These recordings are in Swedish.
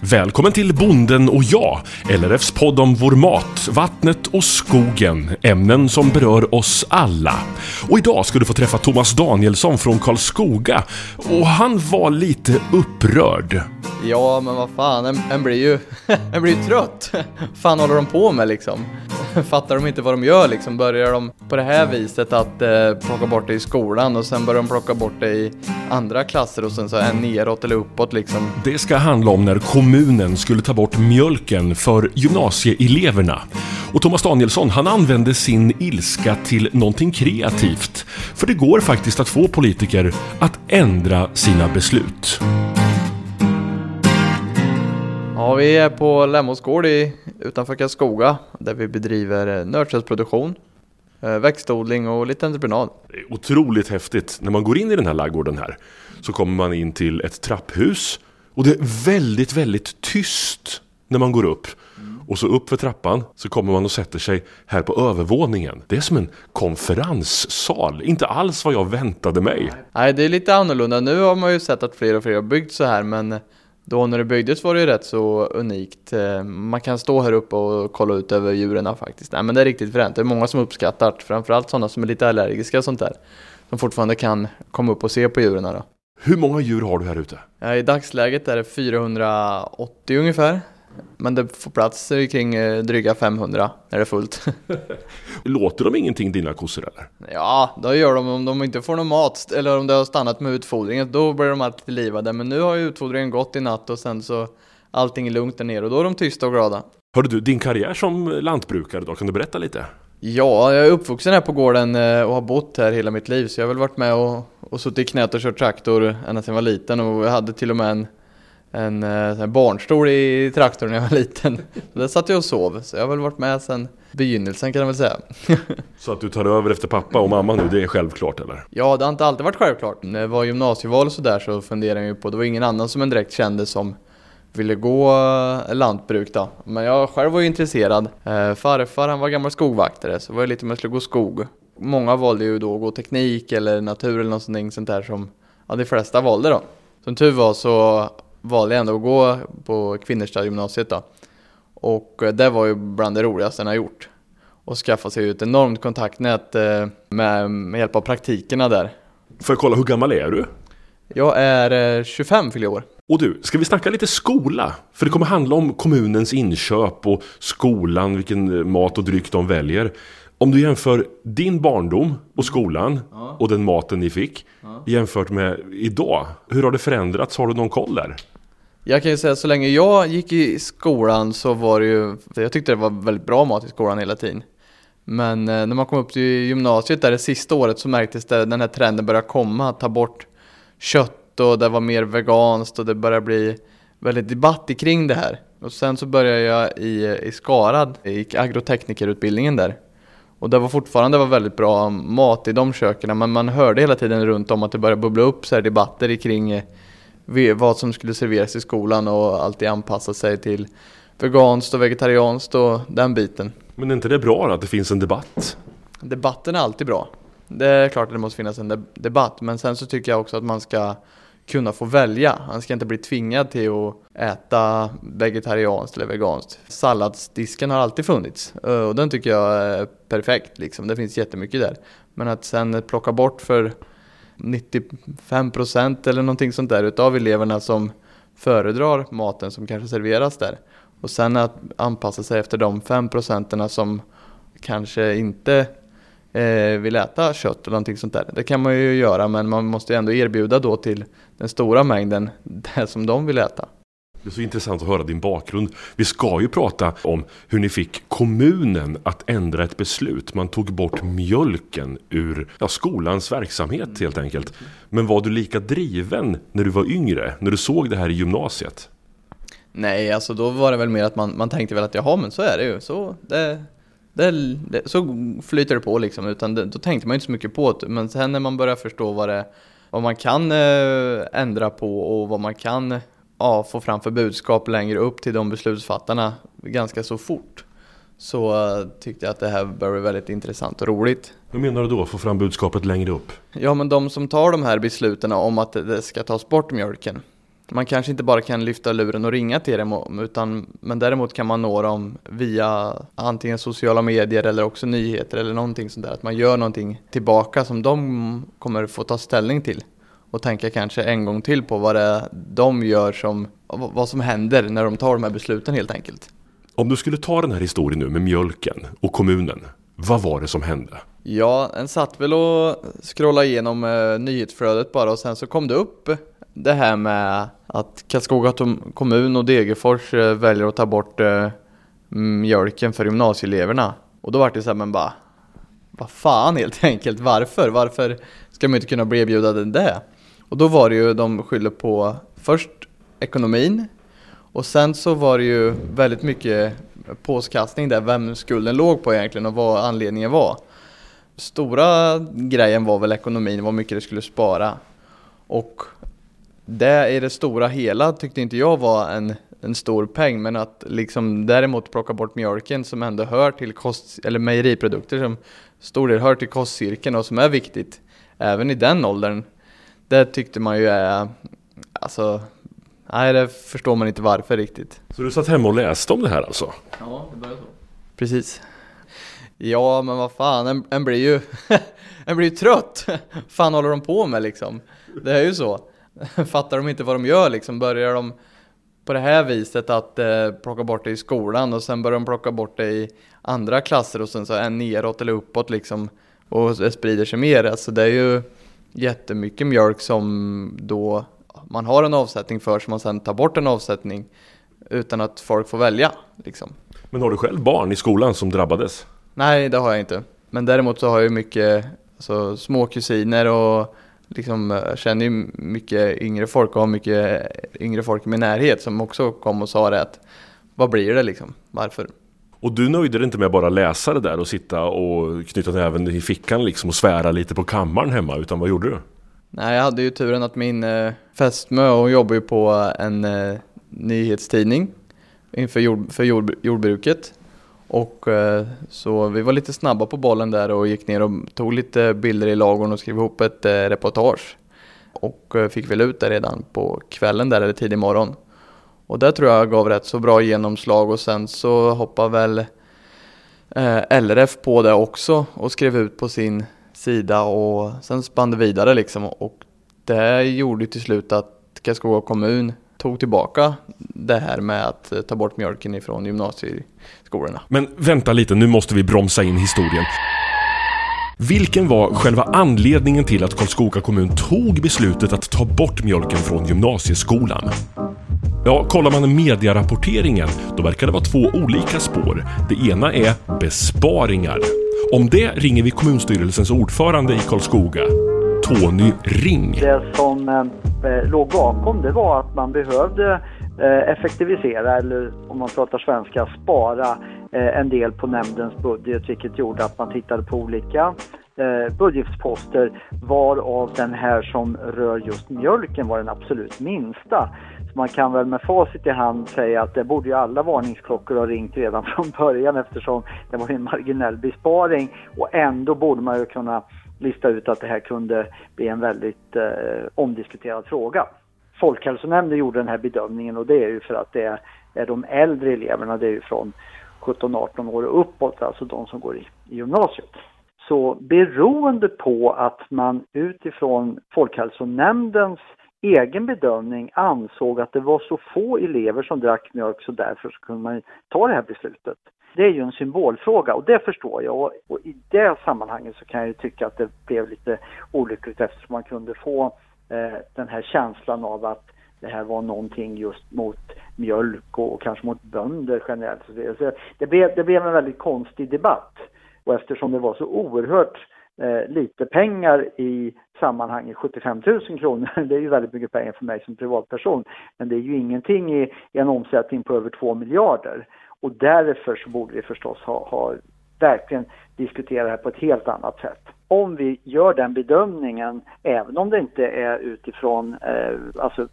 Välkommen till Bonden och jag, LRFs podd om vår mat, vattnet och skogen. Ämnen som berör oss alla. Och idag ska du få träffa Thomas Danielsson från Karlskoga. Och han var lite upprörd. Ja, men vad fan, en, en blir ju en blir ju trött. fan håller de på med liksom? Fattar de inte vad de gör liksom? Börjar de på det här viset att eh, plocka bort det i skolan och sen börjar de plocka bort det i andra klasser och sen så en neråt eller uppåt liksom? Det ska handla om när kommunen skulle ta bort mjölken för gymnasieeleverna. Och Thomas Danielsson, han använde sin ilska till någonting kreativt. För det går faktiskt att få politiker att ändra sina beslut. Ja, vi är på Lemmos gård i, utanför Karlskoga där vi bedriver eh, nötköttsproduktion, eh, växtodling och lite entreprenad. Otroligt häftigt. När man går in i den här laggården här så kommer man in till ett trapphus och det är väldigt, väldigt tyst när man går upp. Och så upp för trappan så kommer man och sätter sig här på övervåningen. Det är som en konferenssal. Inte alls vad jag väntade mig. Nej, det är lite annorlunda. Nu har man ju sett att fler och fler har byggt så här, men då när det byggdes var det ju rätt så unikt. Eh, man kan stå här uppe och kolla ut över djuren faktiskt. Nej men det är riktigt fränt. Det är många som uppskattar det. framförallt sådana som är lite allergiska och sånt där. Som fortfarande kan komma upp och se på djuren då. Hur många djur har du här ute? Ja, I dagsläget är det 480 ungefär. Men det får plats kring eh, dryga 500 när det är fullt. Låter de ingenting dina kossor eller? Ja, då gör de om de inte får någon mat eller om det har stannat med utfodringen. Då blir de alltid livade. Men nu har ju utfodringen gått i natt och sen så allting är lugnt där nere och då är de tysta och glada. Hörde du, din karriär som lantbrukare då, kan du berätta lite? Ja, jag är uppvuxen här på gården eh, och har bott här hela mitt liv. Så jag har väl varit med och, och suttit i knät och kört traktor ända sedan jag var liten. Och jag hade till och med en en, en eh, barnstol i traktorn när jag var liten. Så där satt jag och sov. Så jag har väl varit med sedan begynnelsen kan jag väl säga. Så att du tar över efter pappa och mamma nu, det är självklart eller? Ja, det har inte alltid varit självklart. När det var gymnasieval och sådär så funderade jag ju på, det var ingen annan som en direkt kände som ville gå eh, lantbruk då. Men jag själv var ju intresserad. Eh, farfar han var gammal skogvaktare så var jag lite om jag skulle gå skog. Många valde ju då att gå teknik eller natur eller något sånt där som ja, de flesta valde då. Som tur var så valde jag ändå att gå på Kvinnersta gymnasiet då. Och eh, det var ju bland det roligaste jag gjort. Och skaffa sig ett enormt kontaktnät med, med hjälp av praktikerna där. Får jag kolla, hur gammal är du? Jag är 25 eh, fyller år. Och du, ska vi snacka lite skola? För det kommer handla om kommunens inköp och skolan, vilken mat och dryck de väljer. Om du jämför din barndom och skolan ja. och den maten ni fick ja. jämfört med idag. Hur har det förändrats? Har du någon koll där? Jag kan ju säga att så länge jag gick i skolan så var det ju, jag tyckte det var väldigt bra mat i skolan hela tiden. Men eh, när man kom upp till gymnasiet där det sista året så märktes det den här trenden börja komma, att ta bort kött och det var mer veganskt och det började bli väldigt debatt kring det här. Och sen så började jag i, i Skarad, i agroteknikerutbildningen där. Och det var fortfarande var väldigt bra mat i de köken, men man hörde hela tiden runt om att det började bubbla upp så här debatter kring eh, vad som skulle serveras i skolan och alltid anpassa sig till veganskt och vegetarianskt och den biten. Men är inte det bra då, att det finns en debatt? Debatten är alltid bra. Det är klart att det måste finnas en debatt, men sen så tycker jag också att man ska kunna få välja. Han ska inte bli tvingad till att äta vegetarianskt eller veganskt. Salladsdisken har alltid funnits eh, och den tycker jag är perfekt. Liksom. Det finns jättemycket där. Men att sen plocka bort för 95% eller någonting sånt där utav eleverna som föredrar maten som kanske serveras där. Och sen att anpassa sig efter de 5 procenten som kanske inte eh, vill äta kött eller någonting sånt där. Det kan man ju göra men man måste ju ändå erbjuda då till den stora mängden det som de vill äta. Det är så intressant att höra din bakgrund. Vi ska ju prata om hur ni fick kommunen att ändra ett beslut. Man tog bort mjölken ur ja, skolans verksamhet helt enkelt. Men var du lika driven när du var yngre? När du såg det här i gymnasiet? Nej, alltså då var det väl mer att man, man tänkte väl att jaha, men så är det ju. Så, det, det, det, så flyter det på liksom. Utan det, då tänkte man inte så mycket på det. Men sen när man börjar förstå vad, det, vad man kan eh, ändra på och vad man kan ja, få fram för budskap längre upp till de beslutsfattarna ganska så fort så uh, tyckte jag att det här började bli väldigt intressant och roligt. Hur menar du då, få fram budskapet längre upp? Ja, men de som tar de här besluten om att det ska tas bort mjölken, man kanske inte bara kan lyfta luren och ringa till dem, utan, men däremot kan man nå dem via antingen sociala medier eller också nyheter eller någonting sånt där. Att man gör någonting tillbaka som de kommer få ta ställning till och tänka kanske en gång till på vad det är de gör som, vad som händer när de tar de här besluten helt enkelt. Om du skulle ta den här historien nu med mjölken och kommunen, vad var det som hände? Ja, en satt väl och scrollade igenom eh, nyhetsflödet bara och sen så kom det upp det här med att Karlskoga kommun och Degerfors eh, väljer att ta bort eh, mjölken för gymnasieeleverna. Och då var det så här, men bara, vad fan helt enkelt, varför? Varför ska man inte kunna bli erbjuden det? Och då var det ju, de skyller på först ekonomin och sen så var det ju väldigt mycket påskastning där, vem skulden låg på egentligen och vad anledningen var. Stora grejen var väl ekonomin, vad mycket det skulle spara. Och det i det stora hela tyckte inte jag var en, en stor peng, men att liksom däremot plocka bort mjölken som ändå hör till kost, eller mejeriprodukter som stor del hör till kostcirkeln och som är viktigt även i den åldern. Det tyckte man ju är, alltså, nej det förstår man inte varför riktigt. Så du satt hemma och läste om det här alltså? Ja, det började så. Precis. Ja, men vad fan, en, en blir ju, en blir ju trött. fan håller de på med liksom? Det är ju så. Fattar de inte vad de gör liksom? Börjar de på det här viset att eh, plocka bort det i skolan och sen börjar de plocka bort det i andra klasser och sen så en neråt eller uppåt liksom och det sprider sig mer. Alltså det är ju jättemycket mjölk som då man har en avsättning för som man sen tar bort en avsättning utan att folk får välja. Liksom. Men har du själv barn i skolan som drabbades? Nej, det har jag inte. Men däremot så har jag mycket alltså, små kusiner och liksom, jag känner ju mycket yngre folk och har mycket yngre folk i min närhet som också kom och sa det att vad blir det liksom? Varför? Och du nöjde dig inte med bara läsa det där och sitta och knyta näven i fickan liksom och svära lite på kammaren hemma, utan vad gjorde du? Nej, jag hade ju turen att min eh, fästmö, hon jobbar ju på en eh, nyhetstidning inför jord, för jord, jordbruket. Och eh, så vi var lite snabba på bollen där och gick ner och tog lite bilder i lagorn och skrev ihop ett eh, reportage. Och eh, fick väl ut det redan på kvällen där eller tidig morgon. Och det tror jag gav rätt så bra genomslag och sen så hoppade väl LRF på det också och skrev ut på sin sida och sen spann det vidare liksom. Och det gjorde till slut att Karlskoga kommun tog tillbaka det här med att eh, ta bort mjölken ifrån gymnasieskolorna. Men vänta lite, nu måste vi bromsa in historien. Vilken var själva anledningen till att Karlskoga kommun tog beslutet att ta bort mjölken från gymnasieskolan? Ja, kollar man medierapporteringen, då verkar det vara två olika spår. Det ena är besparingar. Om det ringer vi kommunstyrelsens ordförande i Karlskoga, Tony Ring. Det som eh, eh, låg bakom det var att man behövde eh, effektivisera eller om man pratar svenska spara eh, en del på nämndens budget vilket gjorde att man tittade på olika eh, budgetposter varav den här som rör just mjölken var den absolut minsta. Så man kan väl med facit i hand säga att det borde ju alla varningsklockor ha ringt redan från början eftersom det var en marginell besparing och ändå borde man ju kunna lista ut att det här kunde bli en väldigt eh, omdiskuterad fråga. Folkhälsonämnden gjorde den här bedömningen och det är ju för att det är, är de äldre eleverna, det är ju från 17-18 år och uppåt, alltså de som går i, i gymnasiet. Så beroende på att man utifrån Folkhälsonämndens egen bedömning ansåg att det var så få elever som drack mjölk så därför så kunde man ta det här beslutet. Det är ju en symbolfråga och det förstår jag och, och i det sammanhanget så kan jag ju tycka att det blev lite olyckligt eftersom man kunde få eh, den här känslan av att det här var någonting just mot mjölk och, och kanske mot bönder generellt. Så det, blev, det blev en väldigt konstig debatt och eftersom det var så oerhört eh, lite pengar i sammanhanget, 75 000 kronor, det är ju väldigt mycket pengar för mig som privatperson, men det är ju ingenting i, i en omsättning på över 2 miljarder. Och därför så borde vi förstås ha, ha verkligen diskutera det här på ett helt annat sätt. Om vi gör den bedömningen, även om det inte är utifrån, eh, alltså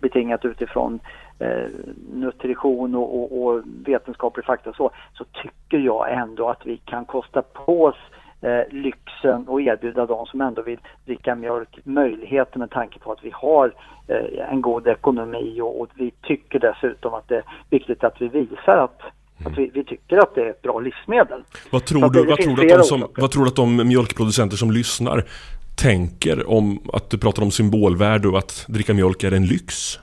betingat utifrån eh, nutrition och, och, och vetenskaplig fakta så, så tycker jag ändå att vi kan kosta på oss eh, lyxen och erbjuda de som ändå vill dricka mjölk möjligheter med tanke på att vi har eh, en god ekonomi och, och, vi tycker dessutom att det är viktigt att vi visar att att vi, vi, tycker att det är ett bra livsmedel. Vad tror, du, vad, tror du att de som, vad tror du att de mjölkproducenter som lyssnar tänker om att du pratar om symbolvärde och att dricka mjölk är en lyx?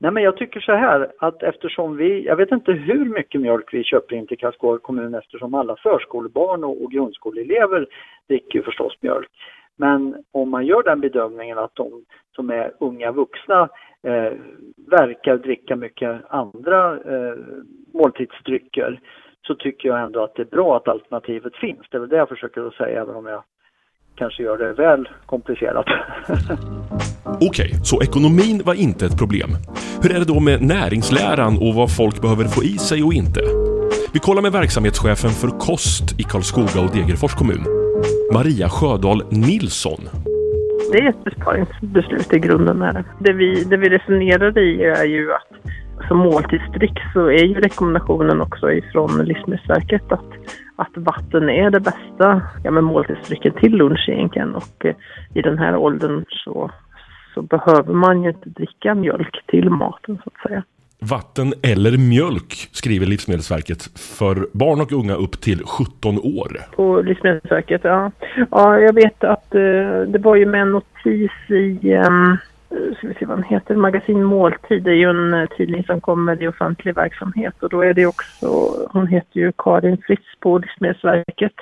Nej men jag tycker så här att eftersom vi, jag vet inte hur mycket mjölk vi köper in till Karlsborg kommun eftersom alla förskolebarn och, och grundskoleelever dricker förstås mjölk. Men om man gör den bedömningen att de som är unga vuxna eh, verkar dricka mycket andra eh, måltidsdrycker så tycker jag ändå att det är bra att alternativet finns. Det är väl det jag försöker att säga även om jag kanske gör det väl komplicerat. Okej, okay, så ekonomin var inte ett problem. Hur är det då med näringsläran och vad folk behöver få i sig och inte? Vi kollar med verksamhetschefen för kost i Karlskoga och Degerfors kommun, Maria Sjödahl Nilsson. Det är ett besparingsbeslut i grunden. Är det. Vi, det vi resonerar i är ju att som måltidsdryck så är ju rekommendationen också ifrån Livsmedelsverket att, att vatten är det bästa ja, måltidsdrycken till lunch egentligen och eh, i den här åldern så, så behöver man ju inte dricka mjölk till maten så att säga. Vatten eller mjölk skriver Livsmedelsverket för barn och unga upp till 17 år. På Livsmedelsverket, ja. Ja, jag vet att eh, det var ju med en notis i um, ska vi se vad den heter, Magasin Måltid det är ju en eh, tidning som kommer i offentlig verksamhet och då är det också, hon heter ju Karin Fritz på Livsmedelsverket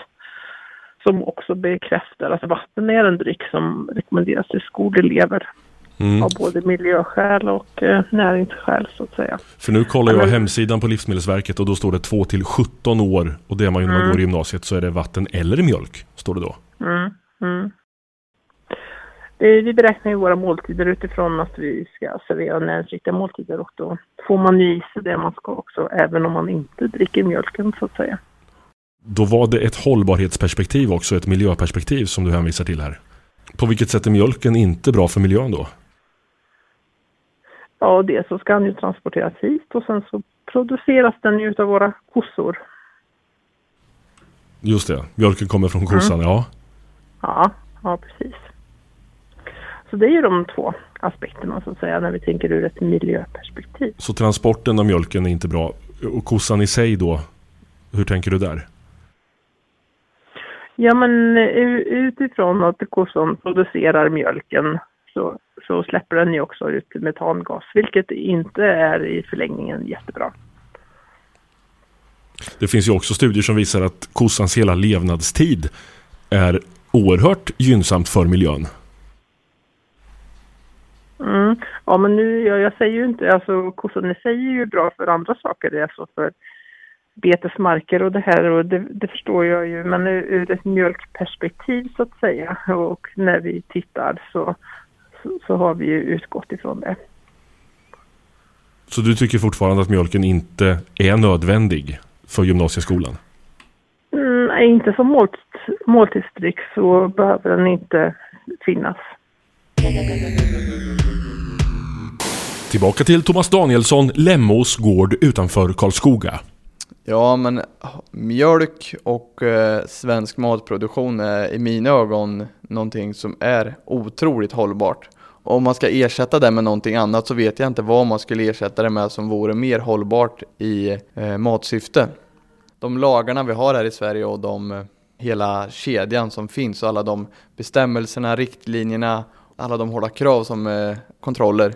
som också bekräftar att vatten är en dryck som rekommenderas till skolelever. Mm. Av både miljöskäl och eh, näringsskäl så att säga. För nu kollar jag Men, hemsidan på Livsmedelsverket och då står det 2 till 17 år och det är man ju när man mm. går i gymnasiet så är det vatten eller mjölk, står det då. Mm. Mm. Vi beräknar ju våra måltider utifrån att vi ska servera näringsriktiga måltider och då får man ju i sig det man ska också, även om man inte dricker mjölken så att säga. Då var det ett hållbarhetsperspektiv också, ett miljöperspektiv som du hänvisar till här. På vilket sätt är mjölken inte bra för miljön då? Ja, det så ska den ju transporteras hit och sen så produceras den ju av våra kossor. Just det, mjölken kommer från kossan, mm. ja. Ja, ja precis. Så det är ju de två aspekterna så att säga när vi tänker ur ett miljöperspektiv. Så transporten av mjölken är inte bra. Och kossan i sig då, hur tänker du där? Ja men utifrån att kossan producerar mjölken så, så släpper den ju också ut metangas, vilket inte är i förlängningen jättebra. Det finns ju också studier som visar att kossans hela levnadstid är oerhört gynnsamt för miljön. Mm. Ja, men nu, jag, jag säger ju inte, alltså sig är ju bra för andra saker, alltså för betesmarker och det här och det, det, förstår jag ju, men ur ett mjölkperspektiv så att säga och när vi tittar så, så, så har vi ju utgått ifrån det. Så du tycker fortfarande att mjölken inte är nödvändig för gymnasieskolan? Mm, nej, inte som målt, måltidsdryck så behöver den inte finnas. Tillbaka till Thomas Danielsson, Lemmos gård utanför Karlskoga. Ja, men ah, mjölk och eh, svensk matproduktion är i mina ögon någonting som är otroligt hållbart. Om man ska ersätta det med någonting annat så vet jag inte vad man skulle ersätta det med som vore mer hållbart i eh, matsyfte. De lagarna vi har här i Sverige och de eh, hela kedjan som finns och alla de bestämmelserna, riktlinjerna, alla de hårda krav som eh, kontroller.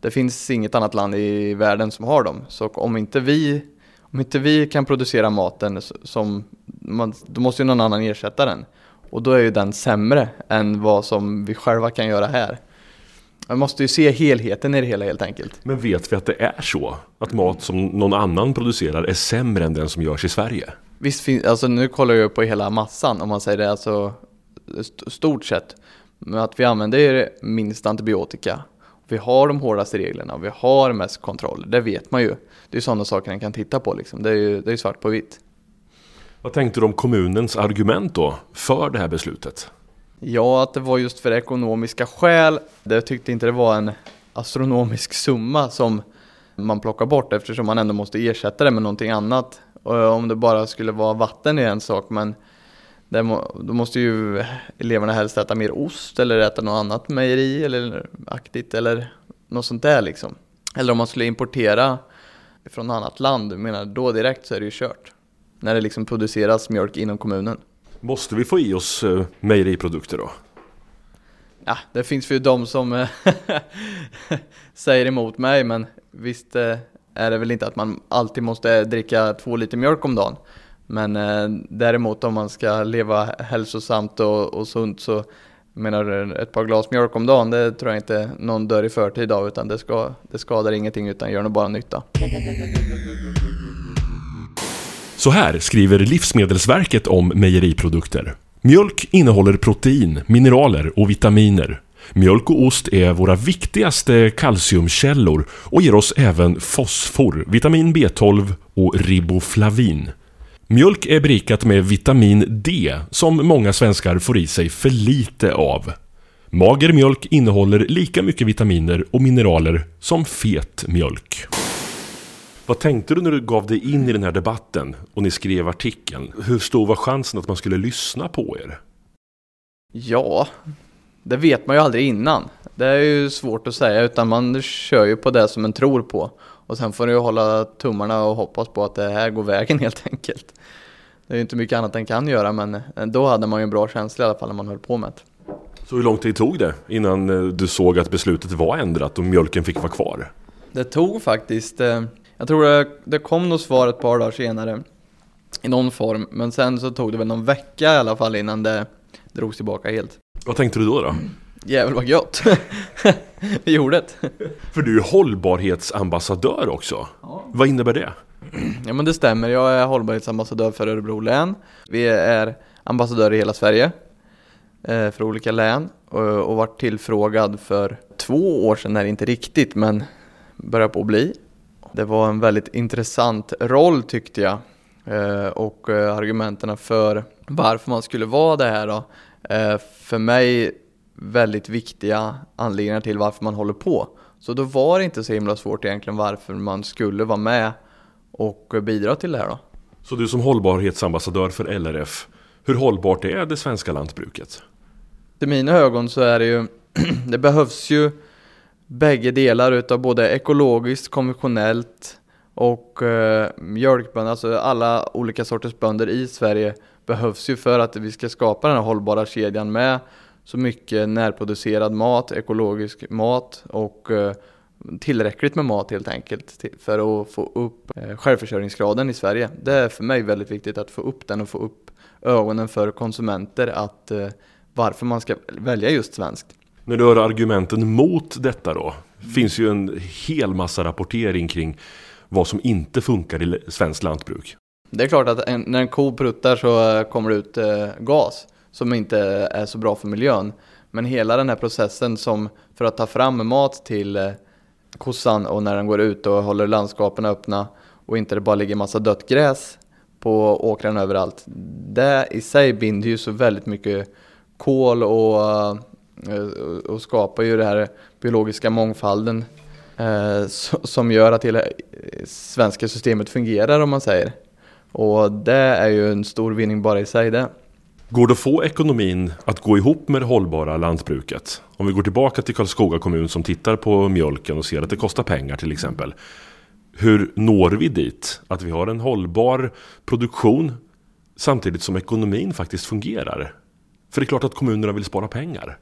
Det finns inget annat land i världen som har dem. Så om inte vi, om inte vi kan producera maten som man, då måste ju någon annan ersätta den. Och då är ju den sämre än vad som vi själva kan göra här. Man måste ju se helheten i det hela helt enkelt. Men vet vi att det är så? Att mat som någon annan producerar är sämre än den som görs i Sverige? Visst finns, alltså nu kollar jag på hela massan om man säger det, alltså stort sett. Men att vi använder minst antibiotika. Vi har de hårdaste reglerna och vi har mest kontroll. Det vet man ju. Det är sådana saker man kan titta på liksom. Det är ju det är svart på vitt. Vad tänkte du om kommunens argument då för det här beslutet? Ja, att det var just för ekonomiska skäl. Jag tyckte inte det var en astronomisk summa som man plockar bort eftersom man ändå måste ersätta det med någonting annat. Och om det bara skulle vara vatten är en sak men Må, då måste ju eleverna helst äta mer ost eller äta något annat mejeri eller aktigt eller något sånt där liksom. Eller om man skulle importera från annat land, menar då direkt så är det ju kört. När det liksom produceras mjölk inom kommunen. Måste vi få i oss eh, mejeriprodukter då? Ja, det finns ju de som eh, säger emot mig, men visst eh, är det väl inte att man alltid måste dricka två liter mjölk om dagen. Men eh, däremot om man ska leva hälsosamt och, och sunt så menar ett par glas mjölk om dagen, det tror jag inte någon dör i förtid av utan det, ska, det skadar ingenting utan gör nog bara nytta. Så här skriver Livsmedelsverket om mejeriprodukter. Mjölk innehåller protein, mineraler och vitaminer. Mjölk och ost är våra viktigaste kalciumkällor och ger oss även fosfor, vitamin B12 och riboflavin. Mjölk är berikat med vitamin D som många svenskar får i sig för lite av. Mager mjölk innehåller lika mycket vitaminer och mineraler som fet mjölk. Vad tänkte du när du gav dig in i den här debatten och ni skrev artikeln? Hur stor var chansen att man skulle lyssna på er? Ja, det vet man ju aldrig innan. Det är ju svårt att säga utan man kör ju på det som man tror på. Och sen får du ju hålla tummarna och hoppas på att det här går vägen helt enkelt. Det är ju inte mycket annat än kan göra men då hade man ju en bra känsla i alla fall när man höll på med det. Så hur lång tid tog det innan eh, du såg att beslutet var ändrat och mjölken fick vara kvar? Det tog faktiskt, eh, jag tror det, det kom nog svar ett par dagar senare i någon form. Men sen så tog det väl någon vecka i alla fall innan det drogs tillbaka helt. Vad tänkte du då? då? Jävlar vad gött! Vi gjorde det. För du är hållbarhetsambassadör också. Ja. Vad innebär det? Ja men det stämmer, jag är hållbarhetsambassadör för Örebro län. Vi är ambassadörer i hela Sverige eh, för olika län och, och varit tillfrågad för två år sedan är det inte riktigt men börjar på att bli. Det var en väldigt intressant roll tyckte jag eh, och eh, argumenten för varför man skulle vara det här då. För mig väldigt viktiga anledningar till varför man håller på. Så då var det inte så himla svårt egentligen varför man skulle vara med och bidra till det här då. Så du som hållbarhetsambassadör för LRF, hur hållbart är det svenska lantbruket? I mina ögon så är det ju, det behövs ju bägge delar utav både ekologiskt, konventionellt och eh, mjölkbönder, alltså alla olika sorters bönder i Sverige behövs ju för att vi ska skapa den här hållbara kedjan med så mycket närproducerad mat, ekologisk mat och eh, tillräckligt med mat helt enkelt för att få upp eh, självförsörjningsgraden i Sverige. Det är för mig väldigt viktigt att få upp den och få upp ögonen för konsumenter att eh, varför man ska välja just svenskt. När du hör argumenten mot detta då, mm. finns ju en hel massa rapportering kring vad som inte funkar i svenskt lantbruk. Det är klart att en, när en ko pruttar så kommer det ut eh, gas som inte är så bra för miljön. Men hela den här processen som för att ta fram mat till eh, kossan och när den går ut och håller landskapen öppna och inte det bara ligger massa dött gräs på åkrarna överallt. Det i sig binder ju så väldigt mycket kol och, eh, och skapar ju den här biologiska mångfalden eh, som gör att hela eh, svenska systemet fungerar om man säger. Och det är ju en stor vinning bara i sig det. Går det att få ekonomin att gå ihop med det hållbara lantbruket? Om vi går tillbaka till Karlskoga kommun som tittar på mjölken och ser att det kostar pengar till exempel. Hur når vi dit? Att vi har en hållbar produktion samtidigt som ekonomin faktiskt fungerar. För det är klart att kommunerna vill spara pengar.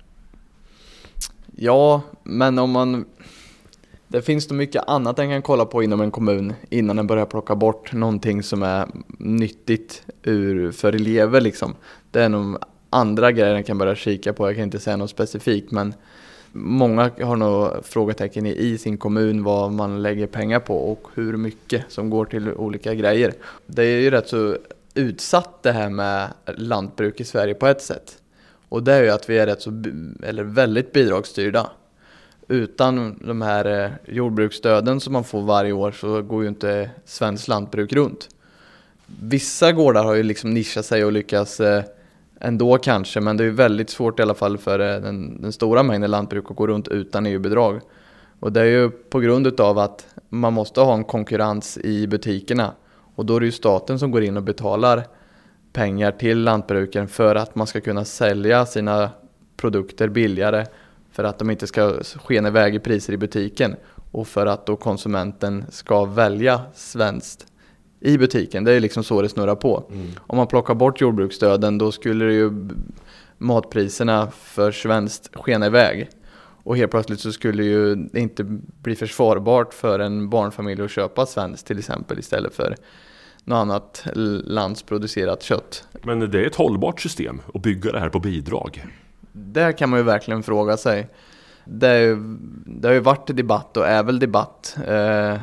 Ja, men om man det finns nog mycket annat en kan kolla på inom en kommun innan den börjar plocka bort någonting som är nyttigt ur, för elever liksom. Det är nog andra grejer den kan börja kika på, jag kan inte säga något specifikt men många har nog frågetecken i sin kommun vad man lägger pengar på och hur mycket som går till olika grejer. Det är ju rätt så utsatt det här med lantbruk i Sverige på ett sätt. Och det är ju att vi är rätt så, eller väldigt bidragsstyrda utan de här eh, jordbruksstöden som man får varje år så går ju inte svenskt lantbruk runt. Vissa gårdar har ju liksom nischat sig och lyckats eh, ändå kanske, men det är väldigt svårt i alla fall för eh, den, den stora mängden lantbruk att gå runt utan EU-bidrag. Och det är ju på grund utav att man måste ha en konkurrens i butikerna och då är det ju staten som går in och betalar pengar till lantbrukaren för att man ska kunna sälja sina produkter billigare för att de inte ska skena iväg i priser i butiken och för att då konsumenten ska välja svenskt i butiken. Det är liksom så det snurrar på. Mm. Om man plockar bort jordbruksstöden då skulle ju matpriserna för svenskt skena iväg. Och helt plötsligt så skulle ju det inte bli försvarbart för en barnfamilj att köpa svenskt till exempel istället för något annat landsproducerat kött. Men det är ett hållbart system att bygga det här på bidrag? Där kan man ju verkligen fråga sig. Det, är, det har ju varit debatt och är väl debatt. Eh,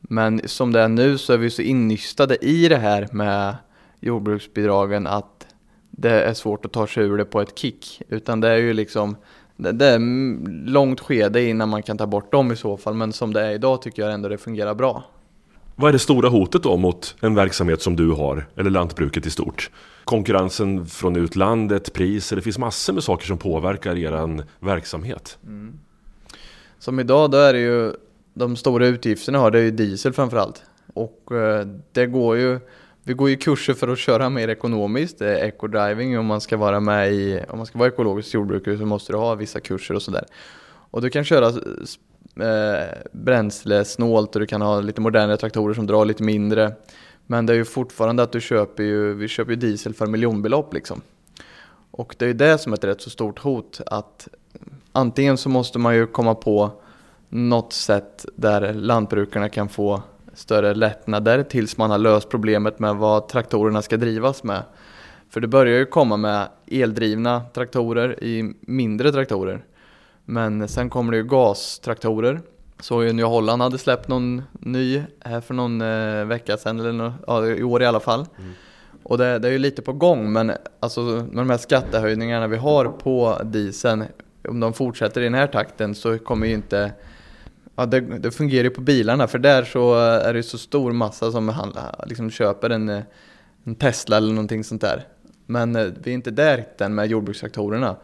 men som det är nu så är vi så innystade i det här med jordbruksbidragen att det är svårt att ta sig ur det på ett kick. Utan det är ju liksom det är långt skede innan man kan ta bort dem i så fall. Men som det är idag tycker jag ändå det fungerar bra. Vad är det stora hotet då mot en verksamhet som du har, eller lantbruket i stort? Konkurrensen från utlandet, priser, det finns massor med saker som påverkar er verksamhet. Mm. Som idag, då är det ju de stora utgifterna har, det är ju diesel framförallt. Och eh, det går ju, vi går ju kurser för att köra mer ekonomiskt, det är eco-driving om man ska vara med i, om man ska vara ekologisk jordbrukare så måste du ha vissa kurser och sådär. Och du kan köra eh, bränslesnålt och du kan ha lite modernare traktorer som drar lite mindre. Men det är ju fortfarande att du köper ju, vi köper ju diesel för miljonbelopp liksom. Och det är ju det som är ett rätt så stort hot att antingen så måste man ju komma på något sätt där lantbrukarna kan få större lättnader tills man har löst problemet med vad traktorerna ska drivas med. För det börjar ju komma med eldrivna traktorer i mindre traktorer. Men sen kommer det ju gastraktorer. Så ju Nya Holland hade släppt någon ny här för någon eh, vecka sedan, eller no, ja, i år i alla fall. Mm. Och det, det, är ju lite på gång, men alltså med de här skattehöjningarna vi har på dieseln, om de fortsätter i den här takten så kommer ju inte Ja, det, det, fungerar ju på bilarna för där så är det så stor massa som handlar, liksom köper en, en Tesla eller någonting sånt där. Men eh, vi är inte där än med jordbrukstraktorerna.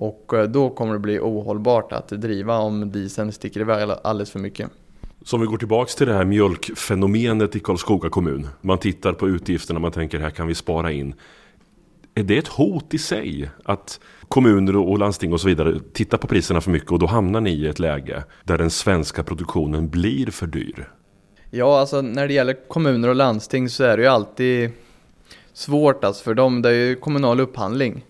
Och eh, då kommer det bli ohållbart att driva om dieseln sticker iväg alldeles för mycket. Så om vi går tillbaks till det här mjölkfenomenet i Karlskoga kommun. Man tittar på utgifterna, man tänker här kan vi spara in. Är det ett hot i sig att kommuner och landsting och så vidare tittar på priserna för mycket och då hamnar ni i ett läge där den svenska produktionen blir för dyr? Ja, alltså när det gäller kommuner och landsting så är det ju alltid svårt alltså för dem. Det är ju kommunal upphandling.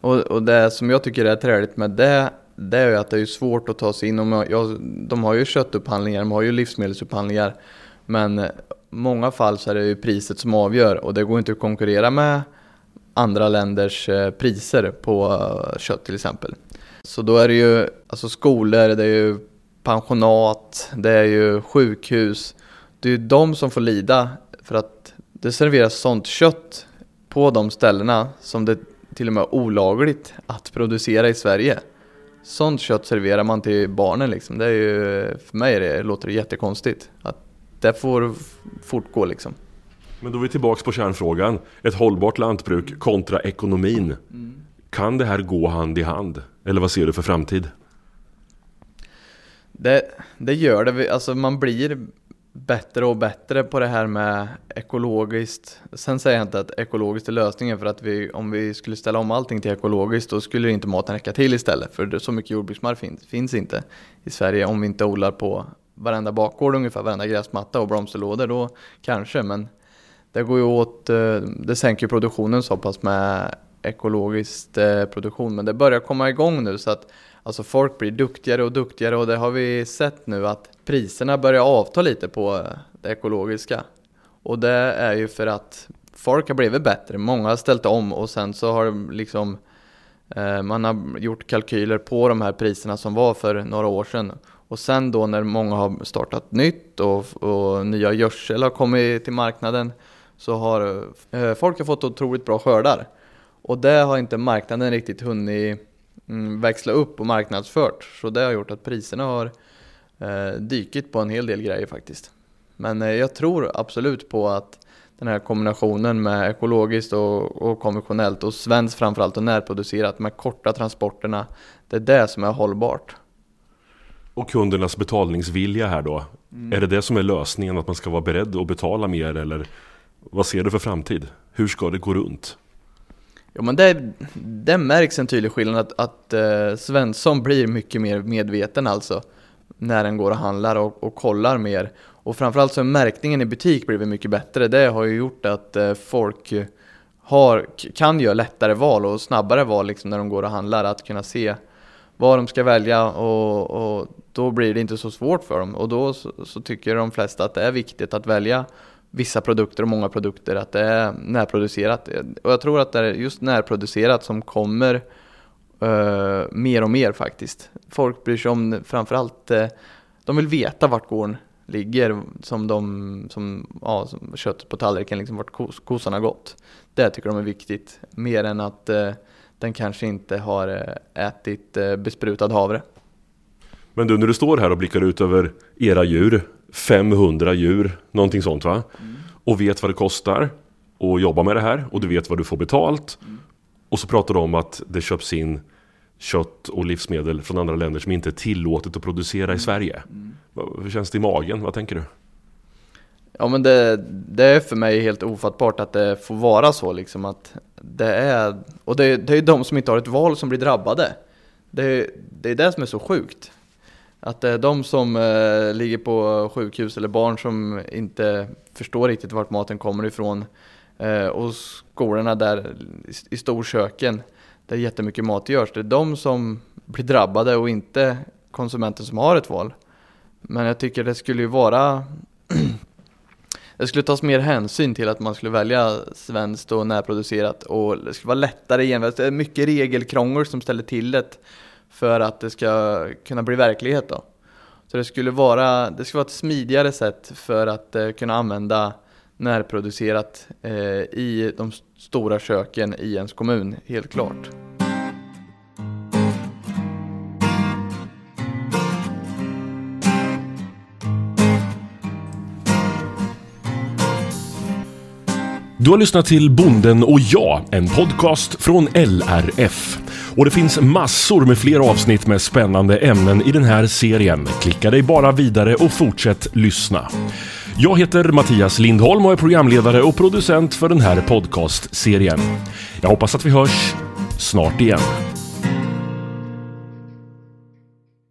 Och, och det som jag tycker är träligt med det, det är ju att det är svårt att ta sig in. Och jag, de har ju köttupphandlingar, de har ju livsmedelsupphandlingar. Men i många fall så är det ju priset som avgör och det går inte att konkurrera med andra länders eh, priser på eh, kött till exempel. Så då är det ju alltså skolor, det är ju pensionat, det är ju sjukhus. Det är ju de som får lida för att det serveras sånt kött på de ställena som det till och med olagligt att producera i Sverige. Sånt kött serverar man till barnen liksom. Det är ju, för mig det, låter det jättekonstigt. Att det får fortgå liksom. Men då är vi tillbaks på kärnfrågan. Ett hållbart lantbruk kontra ekonomin. Mm. Kan det här gå hand i hand? Eller vad ser du för framtid? Det, det gör det. Alltså man blir bättre och bättre på det här med ekologiskt. Sen säger jag inte att ekologiskt är lösningen för att vi, om vi skulle ställa om allting till ekologiskt då skulle inte maten räcka till istället. För så mycket jordbruksmark finns, finns inte i Sverige om vi inte odlar på varenda bakgård ungefär, varenda gräsmatta och blomsterlådor då kanske. Men det går ju åt, eh, det sänker produktionen så pass med ekologisk eh, produktion. Men det börjar komma igång nu så att alltså folk blir duktigare och duktigare och det har vi sett nu att priserna börjar avta lite på eh, det ekologiska. Och det är ju för att folk har blivit bättre, många har ställt om och sen så har liksom eh, man har gjort kalkyler på de här priserna som var för några år sedan. Och sen då när många har startat nytt och, och nya gödsel har kommit till marknaden så har eh, folk har fått otroligt bra skördar. Och det har inte marknaden riktigt hunnit växla upp och marknadsfört. Så det har gjort att priserna har eh, dykit på en hel del grejer faktiskt. Men eh, jag tror absolut på att den här kombinationen med ekologiskt och, och konventionellt och svenskt framförallt och närproducerat med korta transporterna. Det är det som är hållbart. Och kundernas betalningsvilja här då? Mm. Är det det som är lösningen? Att man ska vara beredd att betala mer eller Vad ser du för framtid? Hur ska det gå runt? Ja men det, det märks en tydlig skillnad att, att uh, Svensson blir mycket mer medveten alltså när den går och handlar och, och kollar mer. Och framförallt så har märkningen i butik blivit mycket bättre. Det har ju gjort att uh, folk har, kan göra lättare val och snabbare val liksom när de går och handlar. Att kunna se vad de ska välja och, och då blir det inte så svårt för dem. Och då så, så, tycker de flesta att det är viktigt att välja vissa produkter och många produkter, att det är närproducerat. Och jag tror att det är just närproducerat som kommer uh, mer och mer faktiskt. Folk bryr sig om framförallt, uh, de vill veta vart gården ligger som de, som, ja, som köttet på tallriken, liksom vart kos, kossan har gått. Det tycker de är viktigt, mer än att uh, den kanske inte har ätit besprutad havre. Men du, när du står här och blickar ut över era djur, 500 djur, någonting sånt va? Mm. Och vet vad det kostar att jobba med det här och du vet vad du får betalt. Mm. Och så pratar du om att det köps in kött och livsmedel från andra länder som inte är tillåtet att producera i mm. Sverige. Mm. Hur känns det i magen? Vad tänker du? Ja men det, det, är för mig helt ofattbart att det får vara så liksom att det är, och det, det är de som inte har ett val som blir drabbade. Det, det är det som är så sjukt. Att det är de som eh, ligger på sjukhus eller barn som inte förstår riktigt vart maten kommer ifrån. Eh, och skolorna där i storköken där jättemycket mat görs. Det är de som blir drabbade och inte konsumenten som har ett val. Men jag tycker det skulle ju vara Det skulle tas mer hänsyn till att man skulle välja svenskt och närproducerat och det skulle vara lättare igen. Det är mycket regelkrångel som ställer till det för att det ska kunna bli verklighet då. Så det skulle vara, det skulle vara ett smidigare sätt för att eh, kunna använda närproducerat eh, i de stora köken i ens kommun, helt klart. Du har lyssnat till Bonden och jag, en podcast från LRF. Och det finns massor med fler avsnitt med spännande ämnen i den här serien. Klicka dig bara vidare och fortsätt lyssna. Jag heter Mattias Lindholm och är programledare och producent för den här podcastserien. Jag hoppas att vi hörs snart igen.